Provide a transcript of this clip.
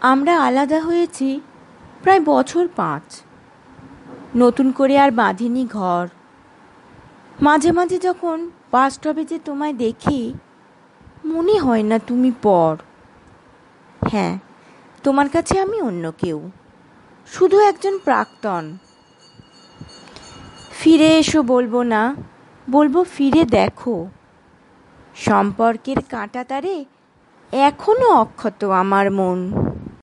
আমরা আলাদা হয়েছি প্রায় বছর পাঁচ। নতুন করে আর বাঁধিনি ঘর। মাঝে মাঝে যখন বাস স্টপে যে তোমায় দেখি, মনে হয় না তুমি পর। হ্যাঁ তোমার কাছে আমি অন্য কেউ। শুধু একজন প্রাক্তন। ফিরে এসো বলব না, বলব ফিরে দেখো। সম্পর্কের কাঁটা তারে এখনও অক্ষত আমার মন।